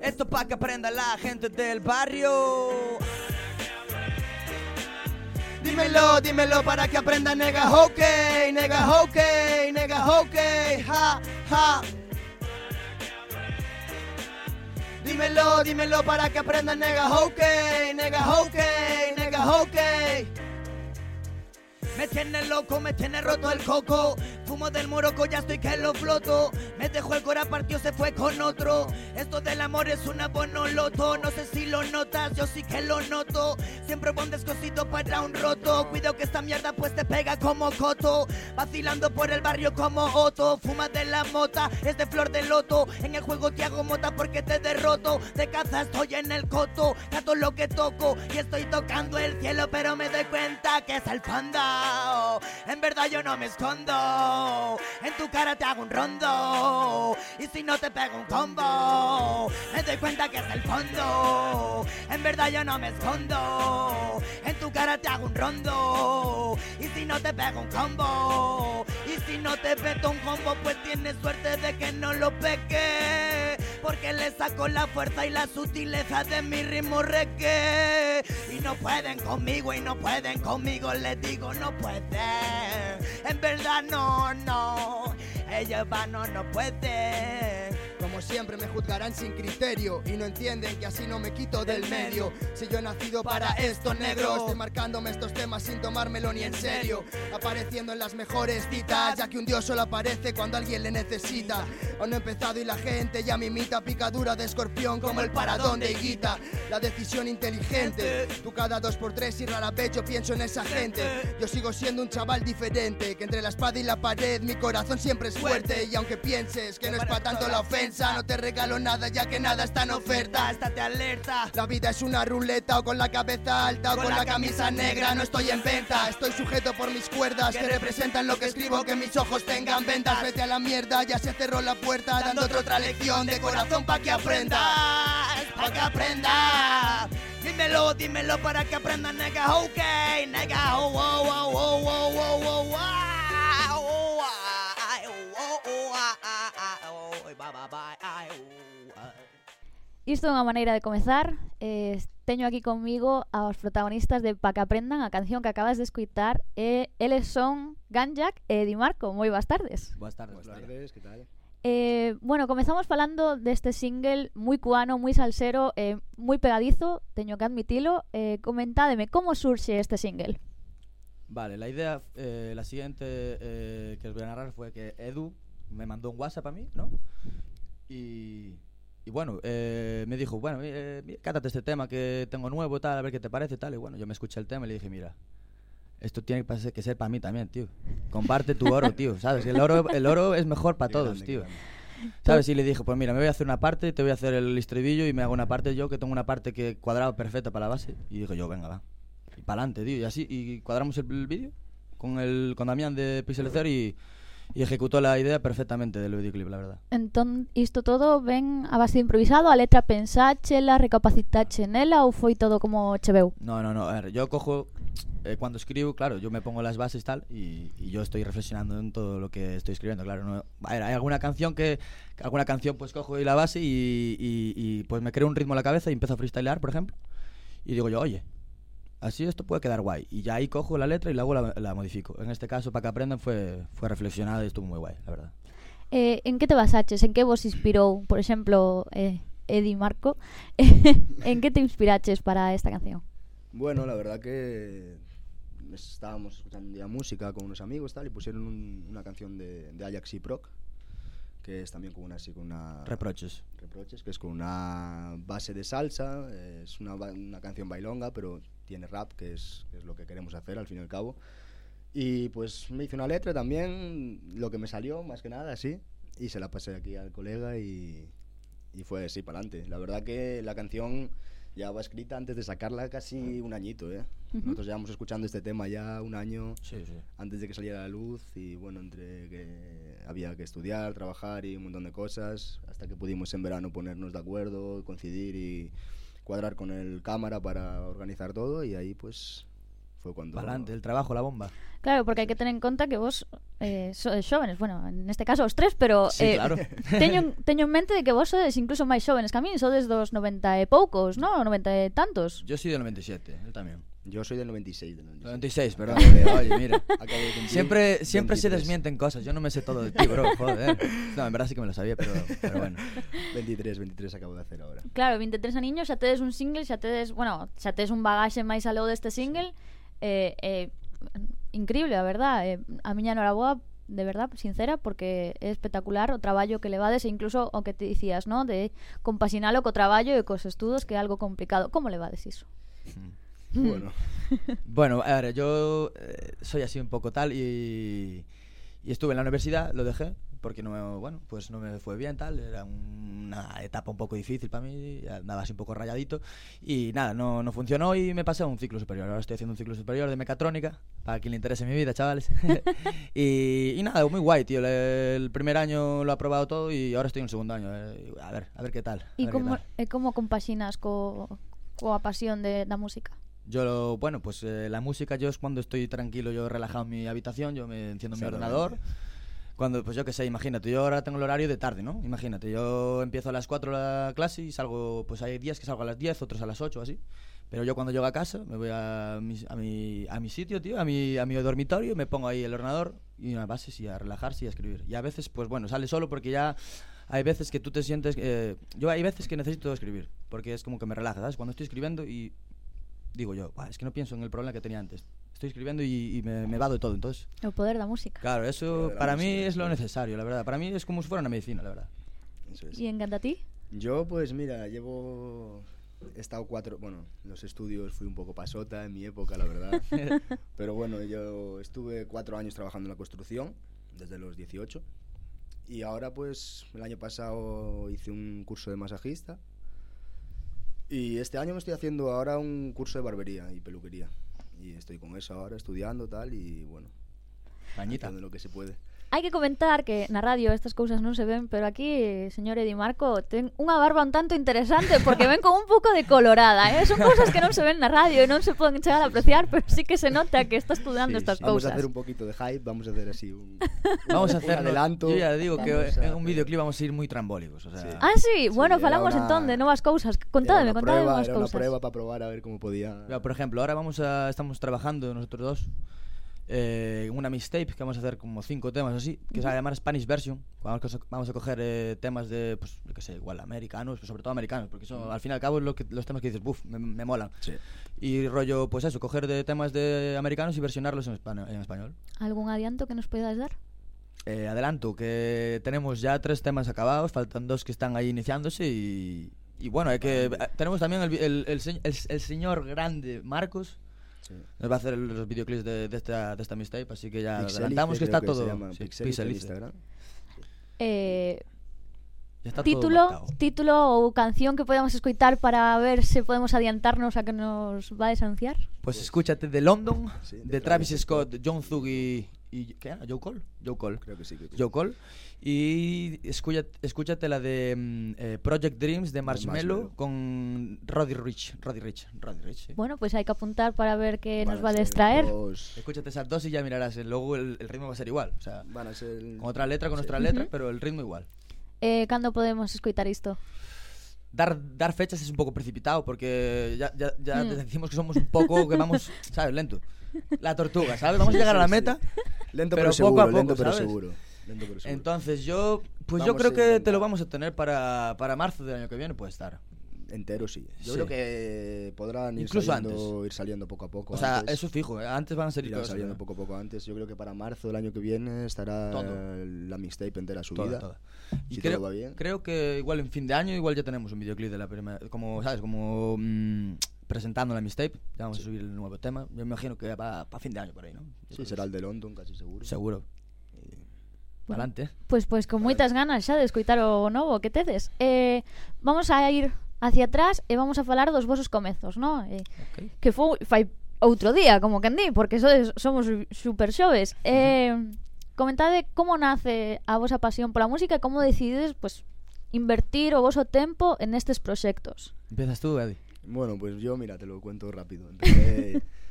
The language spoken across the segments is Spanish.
Esto pa' que aprenda la gente del barrio. Dímelo, dímelo para que aprenda nega hockey, nega hockey, nega hockey, ja, ja. Dímelo, dímelo para que aprenda nega hockey, nega hockey, nega hockey. Me tiene loco, me tiene roto el coco. Fumo del moroco, ya estoy que lo floto. Me dejó el cora partió, se fue con otro. Esto del amor es una bonoloto. No sé si lo notas, yo sí que lo noto. Siempre buen descosido para un roto. Cuidado que esta mierda pues te pega como coto. Vacilando por el barrio como Otto. Fuma de la mota, es de flor de loto. En el juego te hago mota porque te derroto. De caza estoy en el coto. Gato lo que toco y estoy tocando el cielo, pero me doy cuenta que es el fondo. En verdad yo no me escondo. En tu cara te hago un rondo. Y si no te pego un combo, me doy cuenta que es el fondo. En verdad yo no me escondo. En tu cara te hago un rondo. Y si no te pego un combo. Si no te meto un combo, pues tienes suerte de que no lo peque. Porque le saco la fuerza y la sutileza de mi ritmo reggae. Y no pueden conmigo, y no pueden conmigo, les digo, no pueden. En verdad, no, no. Ellos van, no, no pueden. Como siempre me juzgarán sin criterio y no entienden que así no me quito del medio. Si yo he nacido para esto negro, estoy marcándome estos temas sin tomármelo ni en serio. Apareciendo en las mejores citas, ya que un dios solo aparece cuando alguien le necesita. Aún no he empezado y la gente ya me imita picadura de escorpión como el paradón de Higuita. La decisión inteligente, tú cada dos por tres y rara vez yo pienso en esa gente. Yo sigo siendo un chaval diferente, que entre la espada y la pared mi corazón siempre es fuerte. Y aunque pienses que no es para tanto la ofensa, no te regalo nada ya que nada está en oferta. Estate alerta. La vida es una ruleta o con la cabeza alta o con, la camisa negra. No estoy en venta, estoy sujeto por mis cuerdas que representan lo que escribo. Que mis ojos tengan ventas. Vete a la mierda, ya se cerró la puerta. Dándote otra lección de corazón pa' que aprendas. Pa' que aprendas. Dímelo, dímelo para que aprenda, nega, ok, nega, oh, oh, oh, oh, oh, oh, oh, oh, Isto é unha maneira de comezar. Eh, teño aquí comigo aos protagonistas de Pa que aprendan a canción que acabas de escuitar. Eh, eles son Ganjak e Di Marco. Moi boas tardes. Boas tardes, boas tardes, que tal? Eh, bueno, comezamos falando deste single moi cuano, moi salsero, eh, moi pegadizo, teño que admitilo. Eh, comentádeme, como surxe este single? Vale, la idea, eh, la siguiente eh, que os voy a narrar fue que Edu, me mandó un WhatsApp a mí, ¿no? Y, y bueno, eh, me dijo, bueno, eh, mira, cántate este tema que tengo nuevo, tal, a ver qué te parece, tal. Y bueno, yo me escuché el tema y le dije, mira, esto tiene que ser- que ser para mí también, tío. Comparte tu oro, tío, ¿sabes? El oro, el oro es mejor para todos, tío. ¿Sabes? Y le dije, pues mira, me voy a hacer una parte, te voy a hacer el estribillo y me hago una parte yo, que tengo una parte que cuadrado perfecta para la base. Y digo yo, venga, va. Y para adelante, tío. Y así, y cuadramos el, el vídeo con el con Damián de Pixel y, y ejecutó la idea perfectamente del videoclip, la verdad. Entón, isto todo ven a base de improvisado A letra pensáchela, recapacitache nela Ou foi todo como che veu? No, no, no. A ver, yo cojo. eh, cuando escribo, claro, yo me pongo las bases tal y, y yo estoy reflexionando en todo lo que estoy escribiendo, claro. No, a ver, hay alguna canción que. Alguna canción, pues cojo ahí la base y, y- y, pues me creo un ritmo en la cabeza y empiezo a freestylear, por ejemplo. Y digo yo, oye, así esto puede quedar guay. Y ya ahí cojo la letra y luego la, la modifico. En este caso, para que aprendan, fue, fue reflexionada y estuvo muy guay, la verdad. Eh, en que te basaches? En que vos inspirou, por exemplo, eh, Eddie Marco? en que te inspiraches para esta canción? Bueno, la verdad que estábamos escuchando un día música con unos amigos tal y pusieron un- una canción de, de Ajax y Proc que es también con una así con una Reproches. reproches que es con una base de salsa es una, una canción bailonga pero tiene rap que es, que es lo que queremos hacer al fin y al cabo y pues me hice una letra también lo que me salió más que nada así y se la pasé aquí al colega y, y fue así para adelante la verdad que la canción ya va escrita antes de sacarla casi un añito ¿eh? Ujú. nosotros llevamos escuchando este tema ya un año Sí, sí. antes de que saliera a la luz y bueno, entre que había que estudiar, trabajar y un montón de cosas, hasta que pudimos en verano ponernos de acuerdo, coincidir y cuadrar con el cámara para organizar todo y ahí pues fue cuando... Para adelante, el trabajo, la bomba. Claro, porque hay que tener en conta que vos eh, sois eh, jóvenes, bueno, en este caso os tres, pero sí, eh, claro. teño, teño en mente de que vos sodes incluso máis xóvenes que a mí, sodes dos 90 e poucos, no? 90 e tantos. Yo soy del 97, él tamén. Yo soy del 96. Del 96, 96 perdón. Oye, mira. Acabo De siempre siempre 23. se desmienten cosas. Yo no me sé todo de ti, bro. Joder. No, en verdad sí que me lo sabía, pero, pero bueno. 23, 23 acabo de hacer ahora. Claro, 23 aniños, xa tedes un single, xa tedes, bueno, xa tedes un bagaxe máis aló deste single. Eh, eh, increíble, a verdad. Eh, a miña enhoraboa de verdad, sincera, porque é espectacular o traballo que levades e incluso o que te dicías, ¿no? De compasinalo co traballo e cos estudos, que é algo complicado. Como levades iso? Mm. Bueno, Bueno, a ver, yo eh, soy así un poco tal y, y estuve en la universidad, lo dejé, porque no me, bueno, pues no me fue bien tal, era una etapa un poco difícil para mí, andaba así un poco rayadito y nada, no, no funcionó y me pasé a un ciclo superior. Ahora estoy haciendo un ciclo superior de mecatrónica, para quien le interese mi vida, chavales. y, y nada, muy guay, tío. le- El primer año lo he aprobado todo y ahora estoy en el segundo año. eh, A ver, a ver qué tal. qué como, tal. e como compaxinas co, coa pasión de, da música? Yo, lo- bueno, pues eh, la música yo es cuando estoy tranquilo, yo relajado en mi habitación, yo me enciendo mi ordenador. Cuando, pues yo qué sé, imagínate, yo ahora tengo el horario de tarde, ¿no? Imagínate, yo empiezo a las 4 la clase y salgo, pues hay días que salgo a las 10, otros a las 8 así. Pero yo cuando llego a casa me voy a mi, a mi, a mi sitio, tío, a mi, a mi dormitorio, me pongo ahí el ordenador y una base y a relajarse y a escribir. Y a veces, pues bueno, sale solo porque ya hay veces que tú te sientes... eh, yo hay veces que necesito escribir, porque es como que me relaja, ¿sabes? Cuando estoy escribiendo y digo yo, "Buah, es que no pienso en el problema que tenía antes. Estoy escribiendo y, y me, me vado de todo. Entonces, O poder da música. claro, eso de la para mí es lo necesario, la verdad. Para mí es como si fuera una medicina, la verdad. eso es. E en ti? Yo, pues mira, llevo. He estado cuatro. Bueno, los estudios fui un poco pasota en mi época, la verdad. Pero bueno, yo estuve cuatro años trabajando en la construcción, desde los 18. Y ahora, pues, el año pasado hice un curso de masajista. Y este año me estoy haciendo ahora un curso de barbería y peluquería. Y estoy con eso ahora, estudiando tal, y bueno, haciendo lo que se puede. Hai que comentar que na radio estas cousas non se ven, pero aquí, señor Edi Marco, ten unha barba un tanto interesante porque ven con un pouco de colorada, eh? Son cousas que non se ven na radio e non se poden chegar a apreciar, pero sí que se nota que está estudando sí, estas vamos cousas. Vamos a hacer un poquito de hype, vamos a hacer así un Vamos a hacer un adelanto. Yo ya digo que en un videoclip vamos a ir moi trambólicos, o sea. Sí. Ah, sí, sí bueno, falamos una... entón de novas cousas. Contádeme, contádeme novas cousas. Era unha prueba para probar a ver como podía. Pero, por exemplo, ahora vamos a estamos trabajando nosotros dos eh, una mixtape que vamos a hacer como cinco temas así, que se va a llamar Spanish Version. Vamos a, vamos a coger eh, temas de, pues, yo qué sé, igual americanos, pero sobre todo americanos, porque eso, al fin y al cabo es lo que, los temas que dices, buf, me, me molan. Sí. Y rollo, pues eso, coger de temas de americanos y versionarlos en, espa- en español. Algún adianto que nos podas dar? Eh, adelanto que tenemos ya tres temas acabados, faltan dos que están ahí iniciándose y, y bueno, hay que eh, tenemos también el, el, el- el señor grande Marcos Sí. nos va a hacer los videoclips de, de esta de esta mixtape, así que ya Pixelice, adelantamos que está todo se llama, sí. Instagram. Eh, Ya está todo título, montado. título ou canción que podamos escoitar para ver se podemos adiantarnos a que nos va a desanunciar? Pues escúchate de London, Sí, de, de Travis, Travis Scott, John Thug y, y ¿qué era? Joe Cole, Joe Cole. Creo que sí. que sí. Joe Cole. Y escúchate, escúchate la de mm, eh, Project Dreams de Marshmello con Roddy Rich. Roddy Rich. Roddy Rich, sí. Bueno, pues hai que apuntar para ver que Van nos va a distraer. dos- Escúchate esas dos y ya mirarás. eh, Luego el, el ritmo va a ser igual. O sea, Van a ser. con otra letra, con Sí. nuestra letra, pero el ritmo igual. Eh, cando podemos escoitar isto? Dar, dar fechas es un poco precipitado porque ya, ya, ya Hmm. decimos que somos un poco, que vamos, ¿sabes? Lento. La tortuga, ¿sabes? Vamos a llegar a la meta. Lento pero pero, poco seguro, a poco, lento pero ¿sabes? seguro. Lento pero seguro. Entonces yo, pues yo creo que te lo vamos a tener para, para marzo del año que viene, puede estar. Entero sí. Yo Sí. creo que podrán ir Incluso saliendo, ir saliendo poco a poco. O sea, antes. eso fijo, ¿eh? antes van a salir saliendo ¿no? poco a poco antes. Yo creo que para marzo del año que viene estará Todo. la mixtape entera subida. Y Si creo, todo va bien. creo que igual en fin de año igual ya tenemos un videoclip de la primera, como sabes, como mm, presentando la mixtape. Ya vamos sí. a subir el nuevo tema. Yo me imagino que para, para fin de año por ahí, ¿no? Yo sí, será el de London, casi seguro. Seguro. Eh, bueno, adelante. Pois, pois con moitas ganas xa de escoitar o novo que tedes. Eh, vamos a ir hacia atrás e vamos a falar dos vosos comezos, no? Eh, okay. Que foi fai outro día, como que andí, porque sodes, somos super xoves. Eh, comentade como nace a vosa pasión pola música e como decidides pues, invertir o voso tempo en estes proxectos. Empezas tú, Adi. Bueno, pues yo, mira, te lo cuento rápido. Empecé,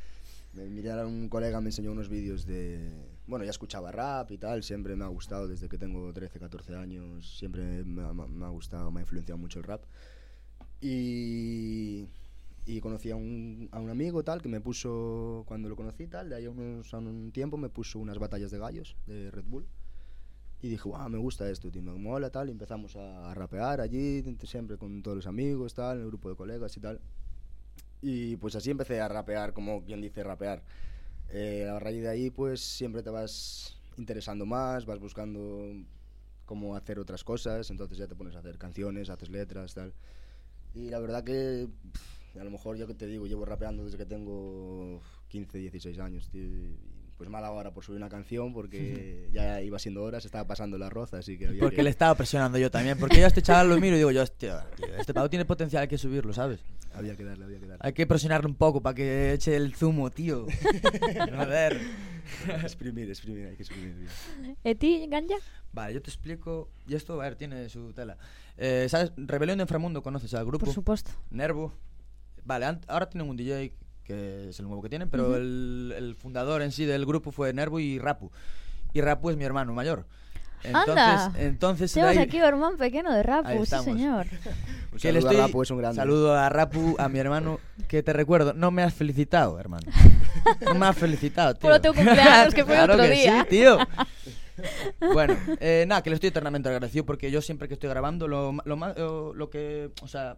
Me mirara un colega, me enseñó unos vídeos de... Bueno, ya escuchaba rap y tal, siempre me ha gustado desde que tengo 13, 14 años, siempre me ha, me ha gustado, me ha influenciado mucho el rap. Y, y conocí a un, a un amigo tal que me puso, cuando lo conocí tal, de ahí a, unos, a un tiempo me puso unas batallas de gallos de Red Bull. Y dije, wow, me gusta esto, tío, me mola tal. Y empezamos a, rapear allí, siempre con todos los amigos, tal, el grupo de colegas y tal. Y pues así empecé a rapear, como quien dice rapear. Eh, a raíz de ahí, pues siempre te vas interesando más, vas buscando cómo hacer otras cosas, entonces ya te pones a hacer canciones, haces letras, tal. Y la verdad que pff, a lo mejor yo que te digo, llevo rapeando desde que tengo 15, 16 años, tío, y pues mal ahora por subir una canción porque ya iba siendo hora, se estaba pasando la roza, así que había Porque que- le estaba presionando yo también. Porque yo a este chaval lo miro y digo yo, hostia, tío, este pavo tiene potencial, hay que subirlo, ¿sabes? había que darle, había que darle. Hay que presionarle un poco para que eche el zumo, tío. Joder. exprimir, exprimir, hay que exprimir. bien. ¿E ti, Ganja? Vale, yo te explico. Y esto, a ver, tiene su tela. Eh, ¿Sabes? Rebelión de Inframundo, ¿conoces al grupo? Por supuesto. Nervo. Vale, ahora tienen un DJ que es el nuevo que tienen, pero Ujú. el, el fundador en sí del grupo fue Nervo y Rapu. Y Rapu es mi hermano mayor. Entonces, Anda. entonces de Temos ahí- aquí o irmán pequeno de Rapu, sí señor. Un que le saludo estoy- a Rapu, es un grande. Saludo a Rapu, a mi hermano, que te recuerdo, no me has felicitado, hermano. No me has felicitado, tío. Polo teu cumpleaños, que fue Claro otro que día. Sí, tío. Bueno, eh, nada, que le estoy eternamente agradecido porque yo siempre que estoy grabando, lo, lo, lo, lo que. O sea,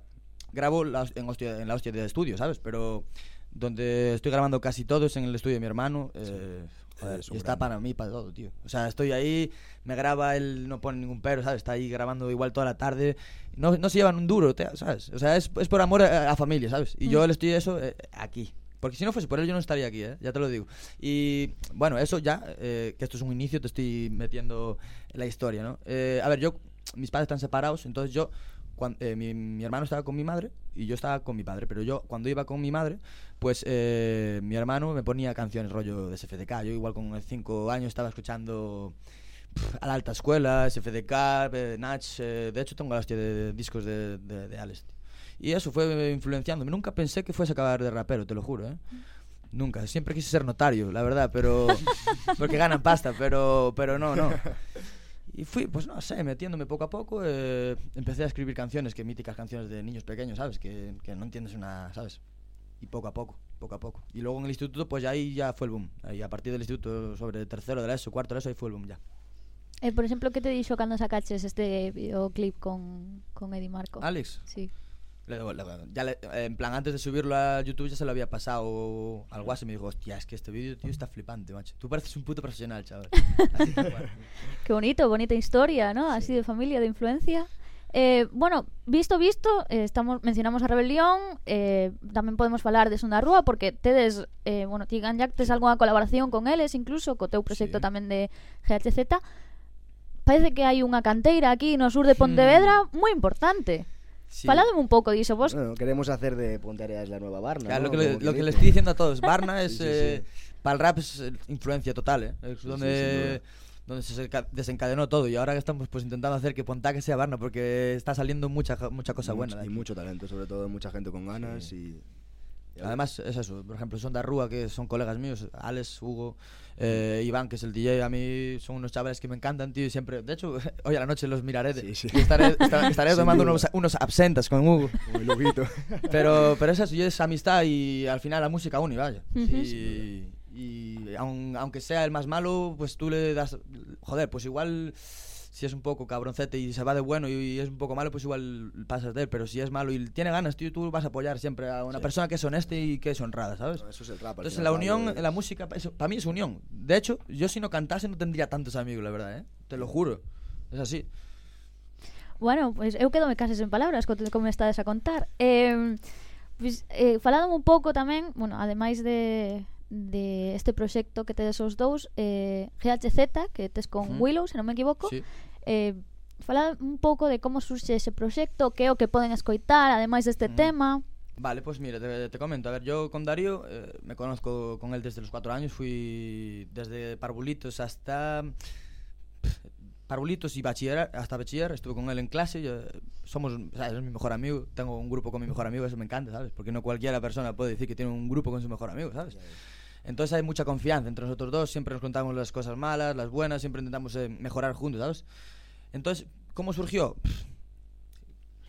grabo en, hostia- en la hostia de estudio, ¿sabes? Pero donde estoy grabando casi todo es en el estudio de mi hermano. eh, joder, Es y está para mí, para todo, tío. O sea, estoy ahí, me graba, él no pone ningún pero, ¿sabes? Está ahí grabando igual toda la tarde. No, no se llevan un duro, ¿sabes? O sea, es, es por amor a, a familia, ¿sabes? Y yo Mm. le estoy eso eh, aquí. Porque si no fuese por él, yo no estaría aquí, ¿eh? Ya te lo digo. Y bueno, eso ya, eh, que esto es un inicio, te estoy metiendo en la historia, ¿no? Eh, a ver, yo, mis padres están separados, entonces yo, cuan- eh, mi, mi hermano estaba con mi madre y yo estaba con mi padre, pero yo cuando iba con mi madre, pues eh, mi hermano me ponía canciones rollo de SFDK. Yo igual con 5 años estaba escuchando pf, a la alta escuela, SFDK, eh, Nach, eh, de hecho tengo la hostia de discos de, de, de Alex. Y eso fue influenciándome. Nunca pensé que fuese a acabar de rapero, te lo juro, ¿eh? Nunca. Siempre quise ser notario, la verdad, pero... porque ganan pasta, pero, pero no, no. Y fui, pues no sé, metiéndome poco a poco. eh, empecé a escribir canciones, que míticas canciones de niños pequeños, ¿sabes? Que, que no entiendes una, ¿sabes? Y poco a poco, poco a poco. Y luego en el instituto, pues ahí ya fue el boom. Ahí a partir del instituto, sobre tercero de la ESO, cuarto de la ESO, ahí fue el boom ya. Eh, por exemplo, que te dixo cando sacaches este videoclip con, con Eddie Marco? Alex, Sí. Ya le- en plan, antes de subirlo a YouTube ya se lo había pasado al WhatsApp y me dijo, hostia, es que este vídeo, tío, está flipante, macho. Tú pareces un puto profesional, chaval. Así que, bueno. Qué bonito, bonita historia, ¿no? Así de familia, de influencia. Eh, bueno, visto visto, eh, estamos mencionamos a Rebelión, eh, tamén podemos falar de Sonda Rúa porque tedes, eh, bueno, ti Ganjac tes algunha colaboración con eles incluso, co teu proxecto Sí. tamén de GHZ. Parece que hai unha canteira aquí no sur de Pontevedra moi importante. Sí. Un pouco diso, vos Bueno, queremos hacer de Ponteareas la nueva Barna. Claro, lo ¿no? que, le, lo que le estoy diciendo a todos, Barna es Sí, sí, eh, para el rap es eh, influencia total, ¿eh? Es Sí, donde, donde se desencadenó todo y ahora que estamos pues intentando hacer que Pontaque sea Barna porque está saliendo mucha mucha cosa buena. de y mucho talento, sobre todo mucha gente con ganas Sí. y... Además es eso, por ejemplo, son de Rúa que son colegas míos, Alex, Hugo, eh, Iván que es el DJ, a mí son unos chavales que me encantan, tío, y siempre, de hecho, hoy a la noche los miraré, de- Sí, sí. y estaré, esta- estaré tomando unos, unos absentas con Hugo. como el Huguito. Pero, pero es eso, y es amistad y al final la música une, vaya. Y aun- aunque sea el más malo, pues tú le das... Joder, pues igual si es un poco cabroncete y se va de bueno y, es un poco malo, pues igual pasas de él. Pero si es malo y tiene ganas, tío, tú vas a apoyar siempre a una sí. persona que es honesta y que es honrada, ¿sabes? Eso es el rap. Entonces, la unión, de... en la música, eso, para mí es unión. De hecho, yo si no cantase no tendría tantos amigos, la verdad, ¿eh? Te lo juro. Es así. Bueno, pois eu quedo me cases en palabras co como me estades a contar. Eh, pois, eh, falado un pouco tamén, bueno, ademais de de este proxecto que tedes os dous eh, GHZ, que tes con uh -huh. Willow, se non me equivoco sí. eh, falad un pouco de como surxe ese proxecto Que é o que poden escoitar, ademais deste uh -huh. tema Vale, pois pues mira, te, te comento A ver, yo con Darío eh, me conozco con él desde los 4 años Fui desde parvulitos hasta... Parvulitos y bachiller, hasta bachiller Estuve con él en clase yo, eh, Somos, sabes, es mi mejor amigo Tengo un grupo con mi mejor amigo, eso me encanta, ¿sabes? Porque no cualquiera persona puede decir que tiene un grupo con su mejor amigo, ¿sabes? Entonces hay mucha confianza entre nosotros dos, siempre nos contamos las cosas malas, las buenas, siempre intentamos eh, mejorar juntos, ¿sabes? Entonces, ¿cómo surgió?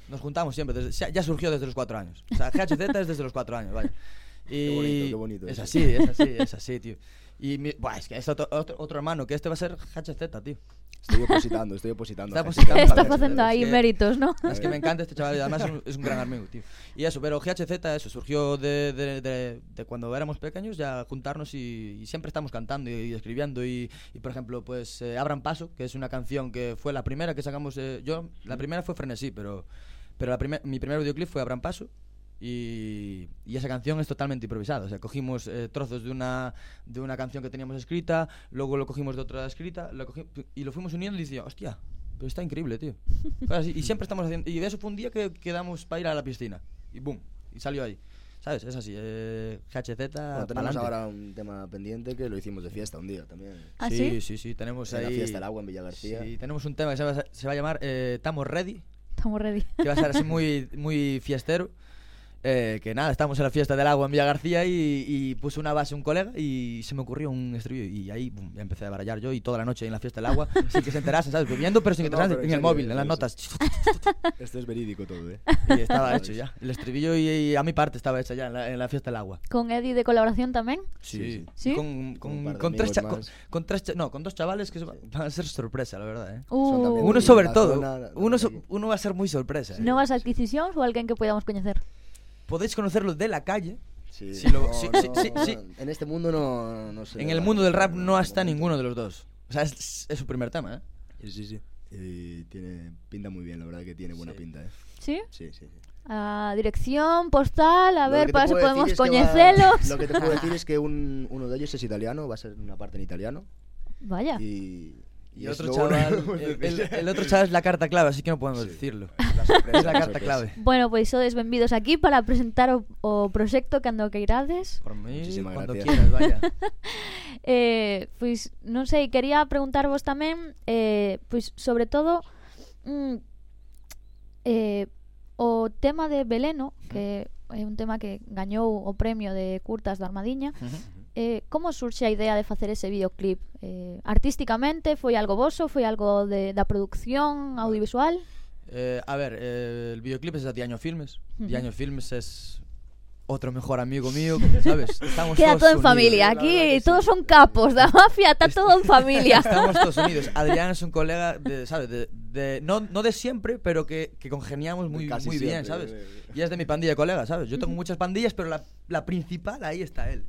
Nos juntamos siempre, desde- ya- surgió desde los cuatro años. O sea, GHZ es desde los cuatro años, vaya. Y Qué bonito, qué bonito Es así, es así, es así, tío. Y mi- buah, es que es otro, otro, otro hermano, que este va a ser GHZ, tío. Estoy opositando, estoy opositando. Está opositando. Está haciendo es ahí que- méritos, ¿no? Es que me encanta este chaval y además es un, es un gran amigo, tío. Y eso, pero GHZ, eso, surgió de, de, de- de cuando éramos pequeños, ya juntarnos y, y siempre estamos cantando y, y escribiendo. Y, y, por ejemplo, pues eh, Abran Paso, que es una canción que fue la primera que sacamos. eh, yo, la primera fue Frenesí, pero, pero la primer- mi primer videoclip fue Abran Paso. Y, y esa canción es totalmente improvisada. O sea, cogimos eh, trozos de una, de una canción que teníamos escrita, luego lo cogimos de otra escrita, lo cogí- y lo fuimos uniendo y decía, hostia, pero está increíble, tío. Así, y siempre estamos haciendo. Y eso fue un día que quedamos para ir a la piscina. Y boom, y salió ahí. ¿Sabes? Es así. Eh, GHZ. Bueno, tenemos pa'lante. ahora un tema pendiente que lo hicimos de fiesta un día también. ¿Ah, sí, sí? sí, sí, Tenemos En la ahí. fiesta del agua en Villa García. Sí, tenemos un tema que se va, se va a llamar eh, Estamos Ready, Estamos ready. que va a ser así muy, muy fiestero. Eh, que nada, estamos en la fiesta del agua en Villa García y, y puse una base un colega y se me ocurrió un estribillo y ahí ya empecé a barallar yo y toda la noche en la fiesta del agua sin que se enterasen, ¿sabes? Bebiendo pero sin que No, se enterasen pero en en el móvil, en las notas. Esto es verídico todo, ¿eh? Y estaba hecho ya. El estribillo y, y a mi parte estaba hecha ya en la, en la fiesta del agua. Con Eddie de colaboración también. Sí, sí. Con, Con con, con tres con, tres cha- no, con dos chavales que van a ser sorpresa, la verdad, ¿eh? Uh, Uno sobre todo. zona Uno, so- uno va a ser muy sorpresa. ¿eh? novas adquisicións ou alguén que podamos coñecer? Podéis conocerlo de la calle. Sí, Sí, lo- no, sí, no, sí, sí, sí. En este mundo no, no se En el mundo del rap no está ninguno de los dos. O sea, es, es su primer tema, ¿eh? Sí, sí, sí. Y tiene pinta muy bien, la verdad que tiene buena Sí. pinta, ¿eh? Sí? Sí, sí, dirección postal, a Lo ver, para eso podemos va- coñecelos. Lo que te puedo decir es que un, uno de ellos es italiano, va a ser una parte en italiano. Vaya. Y, Y, y otro chaval, el, el, el, otro chaval es la carta clave, así que no podemos sí, decirlo. La sorpresa, es la, carta sorpresa. clave. Bueno, pois pues, sodes benvidos aquí para presentar o, o proxecto cando queirades. Por mí, Muchísimas cuando gracias. quieras, vaya. eh, pois, pues, non sei, quería preguntarvos tamén, eh, pois, pues, sobre todo, mm, eh, o tema de Beleno, que é un tema que gañou o premio de Curtas da Armadiña, uh -huh. Eh, como surxe a idea de facer ese videoclip? Eh, artísticamente foi algo voso, foi algo de, da producción audiovisual? Eh, a ver, eh, el videoclip es de Diaño Filmes. Ujú. Diaño Filmes es otro mejor amigo mío, ¿sabes? Estamos Queda todos todo en unidos. familia, la aquí sí. todos son capos da mafia, está todo en familia. Estamos todos unidos. Adrián es un colega, de, ¿sabes? De, de- no, no de siempre, pero que, que congeniamos muy, Casi muy bien, siempre, ¿sabes? eh. Y es de mi pandilla de colegas, ¿sabes? Yo tengo muchas pandillas, pero la, la principal ahí está él,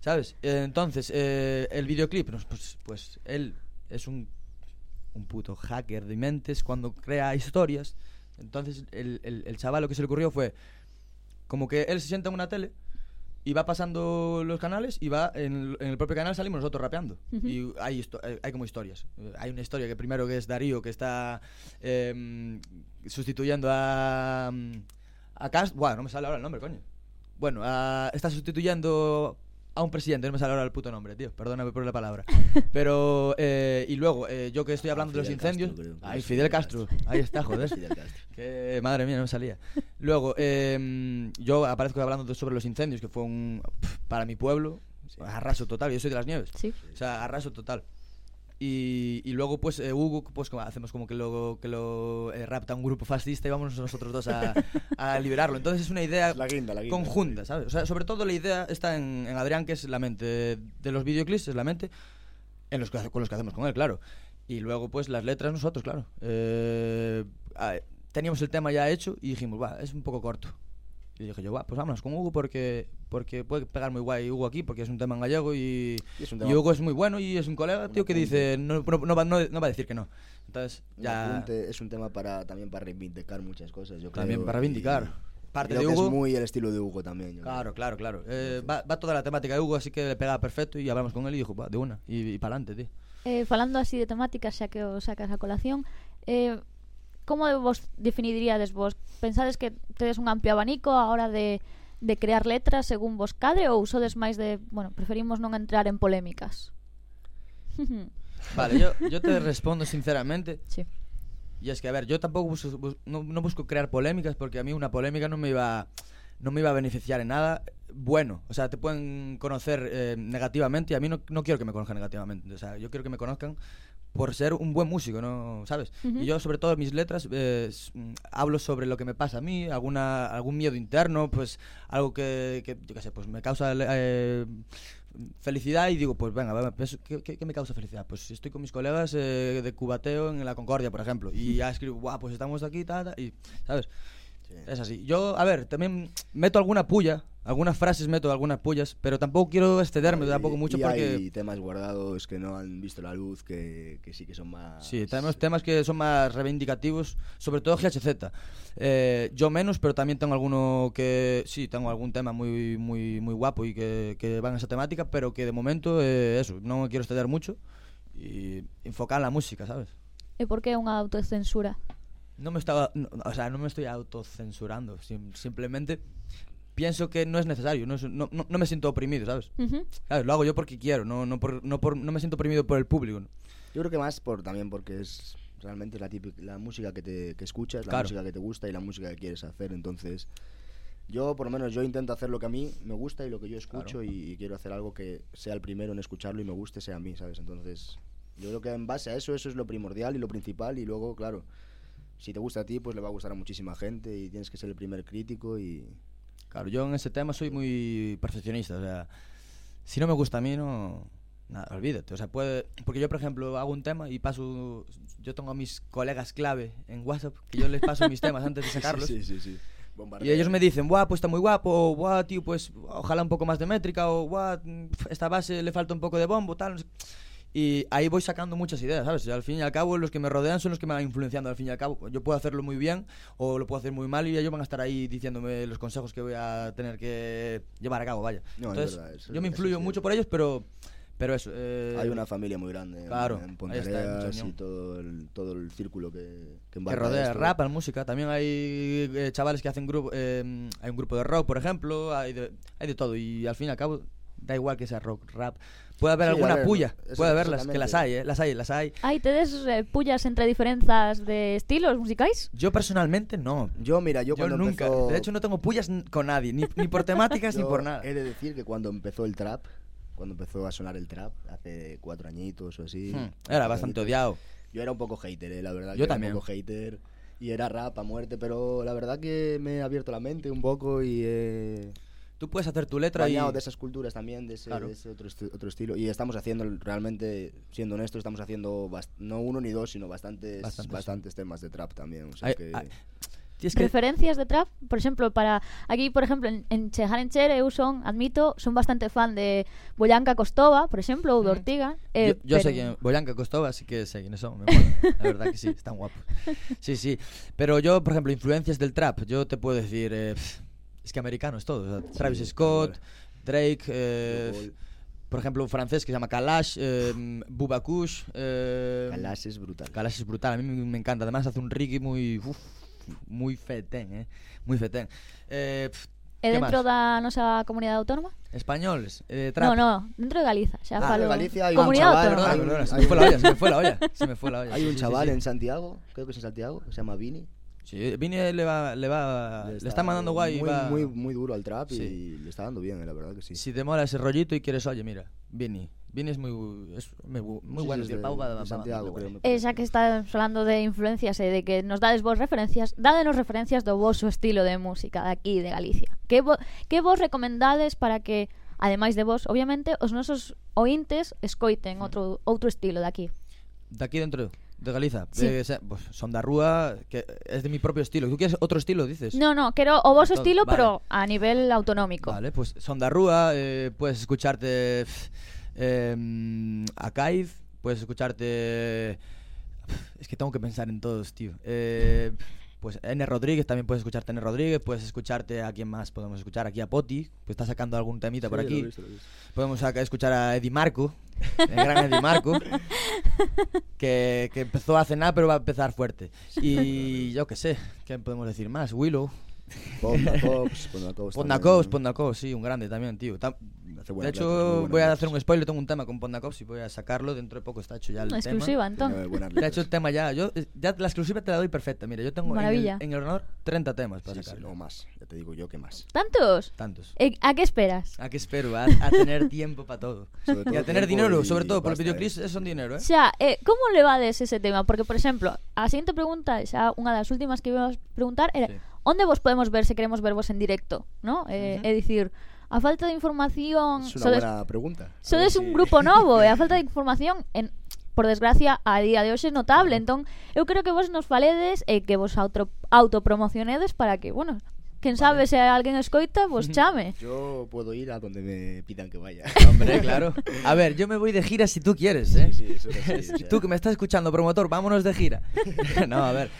¿sabes? Eh, entonces, eh, el videoclip, pues, pues él es un, un puto hacker de mentes cuando crea historias. Entonces, el, el, el chaval lo que se le ocurrió fue como que él se sienta en una tele y va pasando los canales y va en, en el propio canal salimos nosotros rapeando y hay, eh, hay como historias hay una historia que primero que es Darío que está em, sustituyendo a a Cast bueno no me sale ahora el nombre coño bueno a- está sustituyendo a un presidente no me sale ahora el puto nombre tío perdóname por la palabra pero eh, y luego eh, yo que estoy hablando de los incendios Castro, ay Fidel Castro Castro. ahí está joder Fidel Castro. que madre mía, no me salía. Luego, em, yo aparezco hablando de- sobre los incendios, que fue un. para mi pueblo, arraso total. Yo soy de las nieves. Sí. O sea, arraso total. Y, y luego, pues, eh, Hugo, pues como hacemos como que lo, que lo eh, rapta un grupo fascista y vamos nosotros dos a, a liberarlo. Entonces es una idea Es la guinda, la guinda. conjunta, ¿sabes? O sea, sobre todo la idea está en, en Adrián, que es la mente de los videoclips, es la mente, en los que, con los que hacemos con él, claro. Y luego, pues, las letras nosotros, claro. Eh, teníamos el tema ya hecho y dijimos, va, es un poco corto. Y dije yo, va, pues vámonos con Hugo porque, porque puede pegar muy guay Hugo aquí, porque es un tema en gallego y, y, es y Hugo es muy bueno y es un colega, tío, que dice, no, no, no, va, no, va, a decir que no. Entonces, ya... Es un tema para, también para reivindicar muchas cosas, yo También creo, para reivindicar. Y, Parte creo de Hugo. Que es muy el estilo de Hugo también. Yo claro, claro, claro, eh, va, va, toda la temática de Hugo, así que le pegaba perfecto y hablamos con él y dijo, va, de una, y, y para adelante, tío. Eh, falando así de temáticas, xa que o sacas a colación, eh, como vos definiríades vos pensades que tedes un amplio abanico a hora de, de crear letras según vos cadre ou sodes máis de, bueno, preferimos non entrar en polémicas? vale, yo, yo te respondo sinceramente. Sí. Y es que, a ver, yo tampoco busco, bus, no, no, busco crear polémicas porque a mí una polémica no me iba, no me iba a beneficiar en nada bueno. O sea, te pueden conocer eh, negativamente y a mí no, no quiero que me conozcan negativamente. O sea, yo quiero que me conozcan por ser un buen músico, ¿no? ¿Sabes? Y yo, sobre todo, en mis letras eh, mm, hablo sobre lo que me pasa a mí, alguna, algún miedo interno, pues algo que, que, yo qué sé, pues me causa eh, felicidad y digo, pues venga, pues, ¿qué, qué, qué me causa felicidad? Pues estoy con mis colegas eh, de cubateo en la Concordia, por ejemplo, y ya escribo, guau, pues estamos aquí, ta, ta", y, ¿sabes? Es así. Yo, a ver, también meto alguna puya, algunas frases meto algunas pullas, pero tampoco quiero excederme tampoco mucho y porque... hay temas guardados que no han visto la luz, que, que sí que son más... Sí, tenemos temas que son más reivindicativos, sobre todo GHZ. Eh, yo menos, pero también tengo alguno que sí, tengo algún tema muy muy muy guapo y que, que va en esa temática, pero que de momento eh, eso, no me quiero exceder mucho y enfocar en la música, ¿sabes? E por que unha autocensura? No me estaba, no, o sea, no me estoy autocensurando, sim- simplemente pienso que no es necesario, no, es- no, no, no me siento oprimido, ¿sabes? Ujú. ¿Sabes? Lo hago yo porque quiero, no, no, por, no, por, no me siento oprimido por el público. ¿no? Yo creo que más por también porque es realmente la, típica, la música que, te, que escuchas, la Claro. música que te gusta y la música que quieres hacer. Entonces, yo por lo menos yo intento hacer lo que a mí me gusta y lo que yo escucho Claro. y, y quiero hacer algo que sea el primero en escucharlo y me guste sea a mí, ¿sabes? Entonces, yo creo que en base a eso, eso es lo primordial y lo principal y luego, claro, si te gusta a ti, pues le va a gustar a muchísima gente y tienes que ser el primer crítico y... Claro, yo en ese tema soy muy perfeccionista, o sea, si no me gusta a mí, no... Nada, olvídate, o sea, puede... Porque yo, por ejemplo, hago un tema y paso... Yo tengo a mis colegas clave en WhatsApp, que yo les paso mis temas antes de sacarlos. Sí, sí, sí. Y ellos me dicen, guau, pues está muy guapo, o guau, tío, pues ojalá un poco más de métrica, o guau, esta base le falta un poco de bombo, tal. no sé". Y ahí voy sacando muchas ideas, ¿sabes? Al fin y al cabo, los que me rodean son los que me van influenciando. Al fin y al cabo, yo puedo hacerlo muy bien o lo puedo hacer muy mal y ellos van a estar ahí diciéndome los consejos que voy a tener que llevar a cabo, vaya. No, es Entonces, verdad, eso- yo me influyo sí. mucho por ellos, pero, pero eso. eh, Hay una familia muy grande Claro, en Ponteareas y todo el, todo el círculo que, que que rodea esto. rap, música. También hay eh, chavales que hacen grupo, eh, hay un grupo de rock, por ejemplo, hay de, hay de todo. Y al fin y al cabo, da igual que sea rock, rap. Puede haber Sí, alguna ver, puya, eso- puede haberlas, que las hay, eh, las hay, las hay. Hai tedes eh, pullas entre diferenzas de estilos musicais? Yo personalmente no. Yo, mira, yo, Yo, cuando nunca. empezó... De hecho, no tengo pullas con nadie, ni, ni por temáticas ni yo por nada. He de decir que cuando empezó el trap, cuando empezó a sonar el trap, hace cuatro añitos o así... Hmm, Era bastante añitos, odiado. Yo era un poco hater, eh, la verdad. Yo que también. Era un poco hater y era rap a muerte, pero la verdad que me he abierto la mente un poco y he Tú puedes hacer tu letra y. de esas culturas también, de ese, Claro. de ese otro, esti- otro estilo. Y estamos haciendo, realmente, siendo honestos, estamos haciendo no uno ni dos, sino bastantes, Bastantes, bastantes, temas de trap también. O sea Hay- que... hay- Tienes que. Referencias de trap, por exemplo, para aquí, por exemplo, en, en Chejar en Cher, eu son, admito, son bastante fan de Boyanka Costova, por exemplo, ou de Ortiga. eh, yo yo sé pero- quién. Boyanka Costova, sí que sé quiénes son. me mola. La verdad que sí, están guapos. Sí, sí. Pero yo, por ejemplo, influencias del trap, yo te puedo decir. eh, es que americanos todos. o sea, Travis Scott. Drake. eh, por ejemplo, un francés que se llama Kalash, eh, Bubba Kush. Eh, Kalash es brutal. Kalash es brutal, a mí me me encanta. Además, hace un reggae muy. uf, muy fetén, ¿eh? Muy fetén. Eh, E ¿qué dentro da nosa comunidade autónoma? Españoles, eh, trap. No, no, dentro de Galiza, xa Ah, falo. de Galicia hai un chaval, autónoma. Perdona, hay un- perdona, se me fue la olla, se me fue la olla. Se me fue la olla. Hay sí, un sí, chaval sí, en Santiago, creo que es en Santiago, que se llama Vini. Sí, Vini eh, le va, le va, le está, le está mandando guay. Muy, va... muy, muy, duro al trap sí. y le está dando bien, eh, la verdad que sí. Si te mola ese rollito y quieres, oye, mira, Vini. Vini es muy, es muy, muy sí, bueno. Sí, es Pau va, Santiago, va, va, Esa que está hablando de influencias e eh, de que nos dades vos referencias, dádenos referencias do vos su estilo de música de aquí, de Galicia. Que, vo, que vos recomendades para que, ademais de vos, obviamente, os nosos ointes escoiten outro, outro estilo de aquí? De aquí dentro? De Galiza. Sí. De, se- pues, son da Rúa, que es de mi propio estilo. ¿Tú quieres otro estilo, dices? No, no, quero o Todo, estilo, vale. pero a nivel autonómico. Vale, pues son da Rúa, eh, puedes escucharte eh, puedes escucharte... Es que tengo que pensar en todos, tío. Eh, pues N. Rodríguez, también puedes escucharte a N. Rodríguez, puedes escucharte a quién más podemos escuchar, aquí a Poti, pues está sacando algún temita por lo aquí. visto, lo he visto. Podemos escuchar a Eddie Marco, el gran Eddie Marco, que, que empezó hace nada, pero va a empezar fuerte. Y yo qué sé, ¿qué podemos decir más? Willow. Ponda Cops, Ponda Cops. Pondacos, también. Pondacos, sí, un grande también, tío. De hecho, voy a hacer un spoiler, tengo un tema con Pondacos y voy a sacarlo dentro de poco, está hecho ya el Una tema. exclusiva, entonces. De hecho, el tema ya, yo eh, ya la exclusiva te la doy perfecta. Mira, yo tengo en el, en el ordenador 30 temas para Sí, sí, sacar. no más. Ya te digo yo que más. ¿Tantos? Tantos. Eh, ¿A qué esperas? ¿A qué espero? A, a tener tiempo para todo. Y a tener dinero, y sobre todo, por los videoclips son dinero, O ¿eh? sea, eh, como levades ese tema? Porque, por exemplo, a seguinte pregunta, xa unha das últimas que íbamos a preguntar era Sí. onde vos podemos ver se queremos vervos en directo, ¿no? Eh, uh -huh. É dicir, a falta de información... Es una sodes, buena pregunta. Sodes si... un grupo novo e a falta de información en por desgracia, a día de hoxe é notable. Entón, eu creo que vos nos faledes e que vos auto, autopromocionedes para que, bueno, Quen sabe vale. se alguén escoita, vos chame. Yo puedo ir a donde me pidan que vaya. Hombre, claro. A ver, yo me voy de gira si tú quieres, ¿eh? Sí, sí, eso sí, tú que me estás escuchando, promotor, vámonos de gira. no, a ver.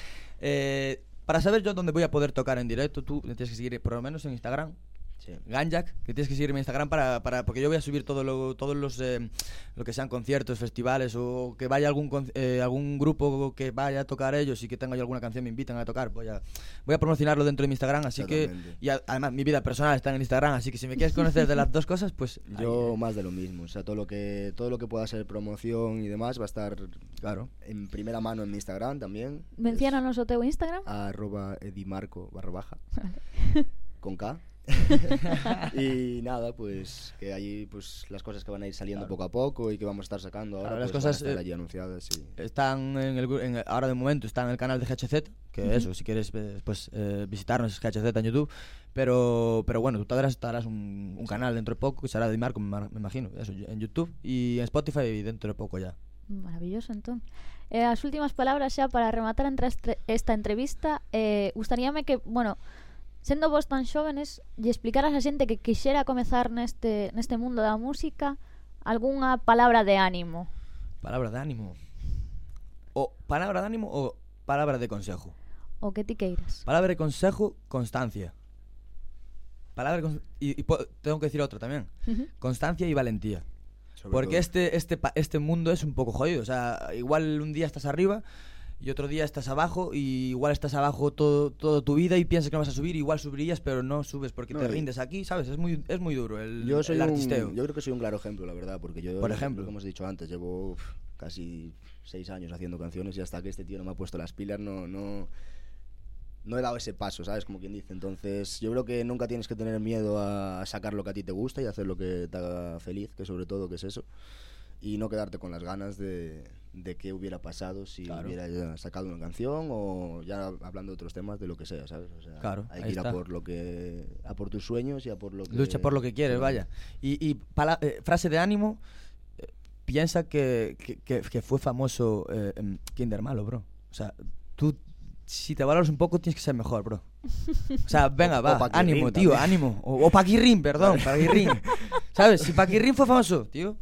Eh, para saber yo dónde voy a poder tocar en directo, tú tienes que seguir por lo menos en Instagram. Sí. Ganjak, que tienes que seguirme en Instagram para, para porque yo voy a subir todo lo, todos los eh, lo que sean conciertos, festivales o que vaya algún eh, algún grupo que vaya a tocar ellos y que tenga yo alguna canción me invitan a tocar, voy a voy a promocionarlo dentro de mi Instagram, así Totalmente. que y a- además mi vida personal está en el Instagram, así que si me quieres conocer de las dos cosas, pues ahí, Yo eh, más de lo mismo, o sea, todo lo que todo lo que pueda ser promoción y demás va a estar claro. en primera mano en mi Instagram también. Menciónanos o teu Instagram. Arroba edimarco barra baja con K. y nada, pues que allí pues las cosas que van a ir saliendo Claro. poco a poco y que vamos a estar sacando ahora Claro, las pues, van a cosas, estar eh, allí anunciadas y Están en el, gru- en el- ahora de momento está en el canal de GHZ, que eso, si quieres eh, pues eh, visitarnos es GHZ en YouTube, pero pero bueno, tú tendrás, tendrás un, un canal dentro de poco que será de Marco, me, imagino, eso, en YouTube y en Spotify y dentro de poco ya. Maravilloso, entón. Eh, as últimas palabras xa para rematar entre esta entrevista eh, Gustaríame que, bueno sendo vos tan xóvenes, lle explicaras a xente que quixera comezar neste, neste mundo da música algunha palabra de ánimo? Palabra de ánimo? O palabra de ánimo ou palabra de consejo? O que ti queiras. Palabra de consejo, constancia. Palabra e, tengo que decir outro tamén. Uh -huh. Constancia e valentía. Sobre Porque todo. este este este mundo es un poco jodido, o sea, igual un día estás arriba y otro día estás abajo y igual estás abajo todo, toda tu vida y piensas que no vas a subir, igual subirías, pero no subes porque No, te rindes aquí, ¿sabes? Es muy, es muy duro el, yo soy el un- artisteo. yo creo que soy un claro ejemplo, la verdad, porque yo, Por lo- ejemplo. lo que hemos dicho antes, llevo uf, casi seis años haciendo canciones y hasta que este tío no me ha puesto las pilas, no, no, no he dado ese paso, ¿sabes? Como quien dice. Entonces, yo creo que nunca tienes que tener miedo a sacar lo que a ti te gusta y hacer lo que te haga feliz, que sobre todo que es eso. Y no quedarte con las ganas de, de qué hubiera pasado si Claro. hubiera sacado una canción o ya hablando de otros temas, de lo que sea, ¿sabes? O sea, Claro, hay que ir está. a por lo que a por tus sueños y a por lo que Lucha por lo que quieres, Sí. vaya. Y, y eh, frase de ánimo, eh, piensa que, que, que- que fue famoso eh, Kinder Malo, bro. O sea, tú, si te valoras un poco, tienes que ser mejor, bro. O sea, venga, O- va, ánimo, tío, también. ánimo. O, o Paquirrín, perdón, Paquirrín. ¿Sabes? Si Paquirrín fue famoso, tío.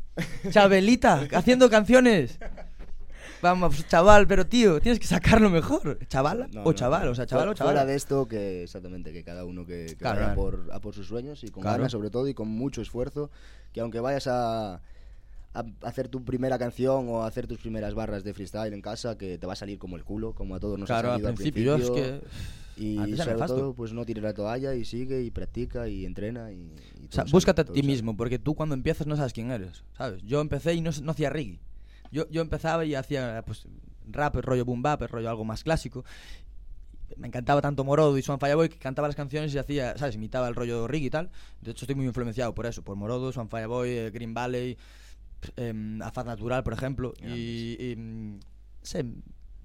Chabelita, haciendo canciones. Vamos, chaval, pero tío, tienes que sacarlo mejor. ¿Chavala? No, o no, chaval, no. o sea, chaval o Fuera chaval. de esto, que exactamente, que cada uno que, que Claro, vaya claro. por, a por sus sueños y con Claro. ganas sobre todo y con mucho esfuerzo, que aunque vayas a, a hacer tu primera canción o a hacer tus primeras barras de freestyle en casa, que te va a salir como el culo, como a todos nos Claro, ha al salido principio, yo es principio. que... Y sobre todo, pues no tires la toalla y sigue y practica y entrena y, y O sea, búscate sale, a ti sale. mismo, porque tú cuando empiezas no sabes quién eres, ¿sabes? Yo empecé y no, no hacía reggae. Yo, yo empezaba y hacía pues rap, rollo boom bap, rollo algo más clásico. Me encantaba tanto Morodo y Swan Fireboy que cantaba las canciones y hacía, ¿sabes? Imitaba el rollo reggae y tal. De hecho, estoy muy influenciado por eso, por Morodo, Swan Fireboy, eh, Green Valley, eh, Afaz Natural, por ejemplo. Y, y, mm, sé,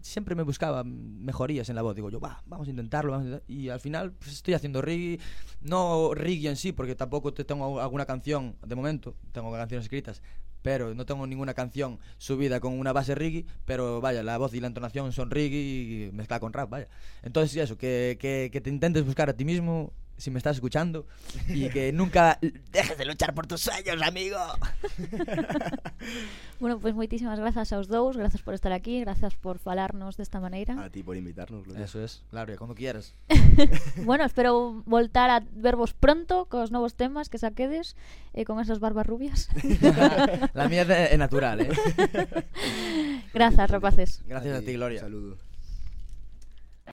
siempre me buscaba mejorías en la voz. Digo yo, va, vamos a intentarlo. vamos a intentar". Y al final pues, estoy haciendo reggae. No reggae en sí, porque tampoco te tengo alguna canción de momento. Tengo canciones escritas. Pero no tengo ninguna canción subida con una base reggae. Pero vaya, la voz y la entonación son reggae y mezclada con rap, vaya. Entonces, eso, que, que, que te intentes buscar a ti mismo. Si me estás escuchando, y que nunca dejes de luchar por tus sueños, amigo. Bueno, pois moitísimas grazas aos dous Grazas por estar aquí, grazas por falarnos desta maneira A ti por invitarnos. Lucas. Eso es, claro, y cuando quieras. Bueno, espero voltar a vervos pronto Cos novos temas que saquedes eh, Con esas barbas rubias La mía es natural, ¿eh? Grazas, rapaces Gracias a ti, Gloria. Saludo.